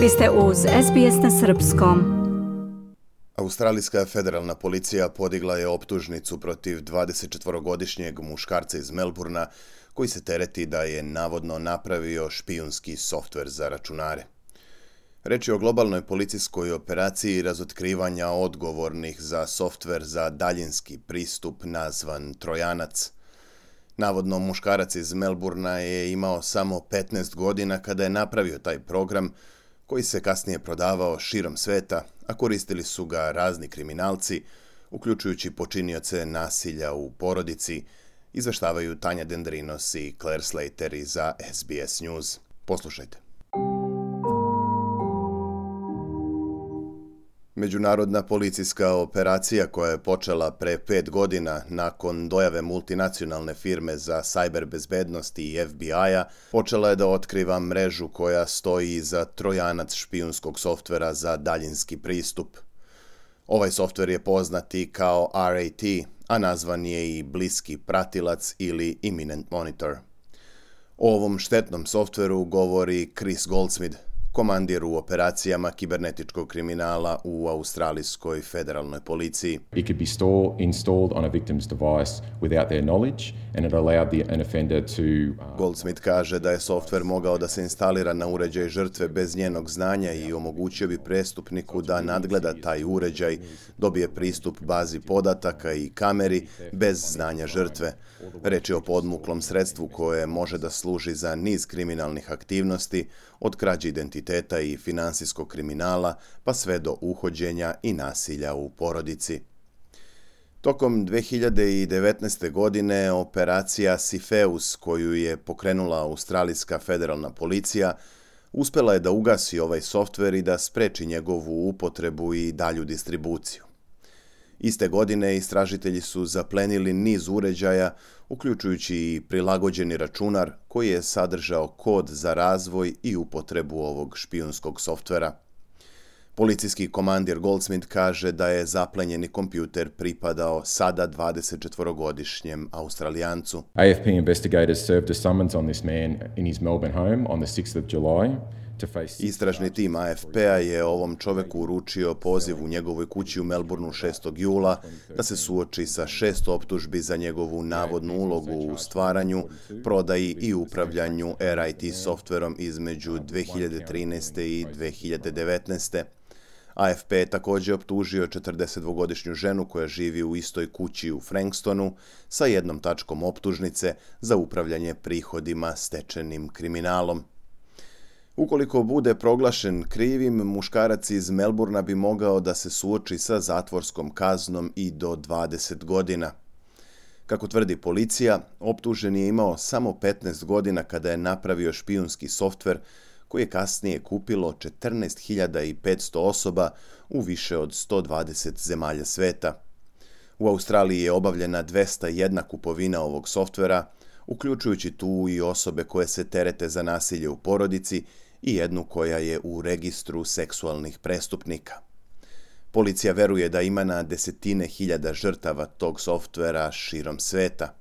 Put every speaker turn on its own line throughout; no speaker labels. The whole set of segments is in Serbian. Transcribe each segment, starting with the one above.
Vi ste uz SBS na Srpskom.
Australijska federalna policija podigla je optužnicu protiv 24-godišnjeg muškarca iz Melburna koji se tereti da je navodno napravio špijunski softver za računare. Reč je o globalnoj policijskoj operaciji razotkrivanja odgovornih za softver za daljinski pristup nazvan Trojanac. Navodno muškarac iz Melburna je imao samo 15 godina kada je napravio taj program koji se kasnije prodavao širom sveta, a koristili su ga razni kriminalci, uključujući počinioce nasilja u porodici, izveštavaju Tanja Dendrinos i Claire Slater za SBS News. Poslušajte. Međunarodna policijska operacija koja je počela pre pet godina nakon dojave multinacionalne firme za sajber bezbednost i FBI-a počela je da otkriva mrežu koja stoji iza trojanac špijunskog softvera za daljinski pristup. Ovaj softver je poznati kao RAT, a nazvan je i bliski pratilac ili imminent monitor. O ovom štetnom softveru govori Chris Goldsmith, komandir u operacijama kibernetičkog kriminala u Australijskoj federalnoj policiji.
It could be store, installed on a victim's device without their knowledge and it allowed the, an offender to...
Uh... Goldsmith kaže da je softver mogao da se instalira na uređaj žrtve bez njenog znanja i omogućio bi prestupniku da nadgleda taj uređaj, dobije pristup bazi podataka i kameri bez znanja žrtve. Reč je o podmuklom sredstvu koje može da služi za niz kriminalnih aktivnosti, od krađe identiteta i finansijskog kriminala, pa sve do uhođenja i nasilja u porodici. Tokom 2019. godine operacija Sifeus, koju je pokrenula Australijska federalna policija, uspela je da ugasi ovaj softver i da spreči njegovu upotrebu i dalju distribuciju. Iste godine istražitelji su zaplenili niz uređaja, uključujući i prilagođeni računar koji je sadržao kod za razvoj i upotrebu ovog špijunskog softvera. Policijski komandir Goldsmith kaže da je zaplenjeni kompjuter pripadao sada 24-godišnjem Australijancu.
AFP investigators served a summons on this man in his Melbourne home on the 6th of July.
Istražni tim AFP-a je ovom čoveku uručio poziv u njegovoj kući u Melbourneu 6. jula da se suoči sa šest optužbi za njegovu navodnu ulogu u stvaranju, prodaji i upravljanju RIT softverom između 2013. i 2019. AFP je također optužio 42-godišnju ženu koja živi u istoj kući u Frankstonu sa jednom tačkom optužnice za upravljanje prihodima stečenim kriminalom. Ukoliko bude proglašen krivim, muškarac iz Melburna bi mogao da se suoči sa zatvorskom kaznom i do 20 godina. Kako tvrdi policija, optužen je imao samo 15 godina kada je napravio špijunski softver koji je kasnije kupilo 14.500 osoba u više od 120 zemalja sveta. U Australiji je obavljena 201 kupovina ovog softvera, uključujući tu i osobe koje se terete za nasilje u porodici i jednu koja je u registru seksualnih prestupnika. Policija veruje da ima na desetine hiljada žrtava tog softvera širom sveta.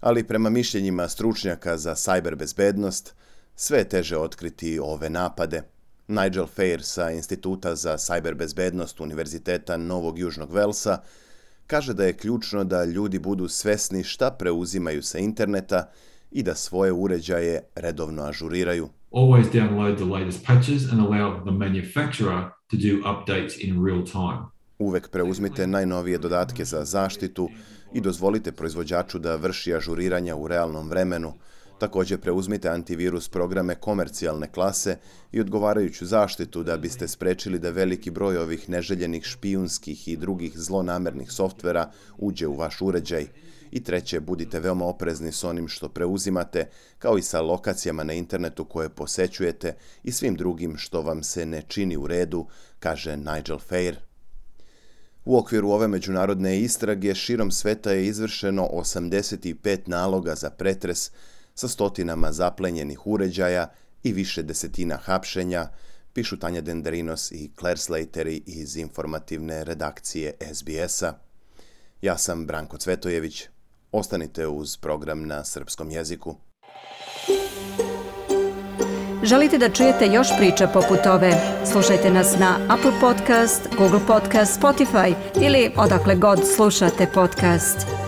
Ali prema mišljenjima stručnjaka za sajber bezbednost, sve je teže otkriti ove napade. Nigel Fair sa Instituta za sajber bezbednost Univerziteta Novog Južnog Velsa kaže da je ključno da ljudi budu svesni šta preuzimaju sa interneta i da svoje uređaje redovno ažuriraju.
Always download the latest patches and allow the manufacturer to do updates in real time.
Uvek preuzmite najnovije dodatke za zaštitu i dozvolite proizvođaču da vrši ažuriranja u realnom vremenu. Također preuzmite antivirus programe komercijalne klase i odgovarajuću zaštitu da biste sprečili da veliki broj ovih neželjenih špijunskih i drugih zlonamernih softvera uđe u vaš uređaj. I treće, budite veoma oprezni s onim što preuzimate, kao i sa lokacijama na internetu koje posećujete i svim drugim što vam se ne čini u redu, kaže Nigel Fair. U okviru ove međunarodne istrage širom sveta je izvršeno 85 naloga za pretres sa stotinama zaplenjenih uređaja i više desetina hapšenja, pišu Tanja Dendrinos i Claire Slateri iz informativne redakcije SBS-a. Ja sam Branko Cvetojević. Ostanite uz program na srpskom jeziku.
Želite da čujete još priča poput ove? Slušajte nas na Apple Podcast, Google Podcast, Spotify ili odakle god slušate podcast.